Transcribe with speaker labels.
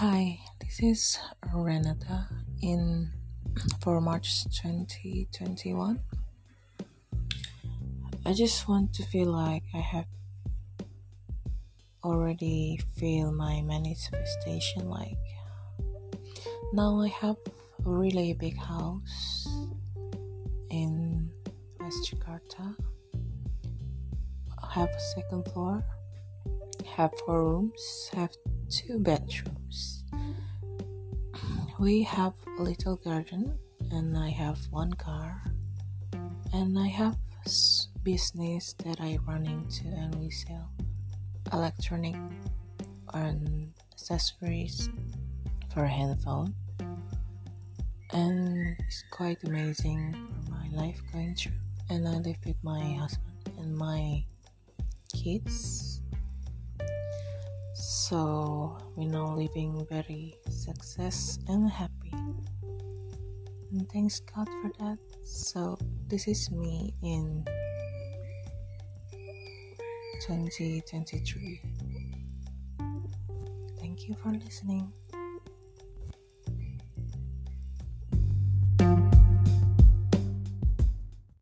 Speaker 1: Hi, this is Renata in for March 2021. I just want to feel like I have already feel my manifestation like now I have a really big house in West Jakarta. I have a second floor, have four rooms, have two bedrooms. We have a little garden, and I have one car, and I have business that I run into, and we sell electronic and accessories for a handphone. And it's quite amazing for my life going through. And I live with my husband and my kids. So we're now living very success and happy. And thanks God for that. So this is me in 2023. Thank you for listening.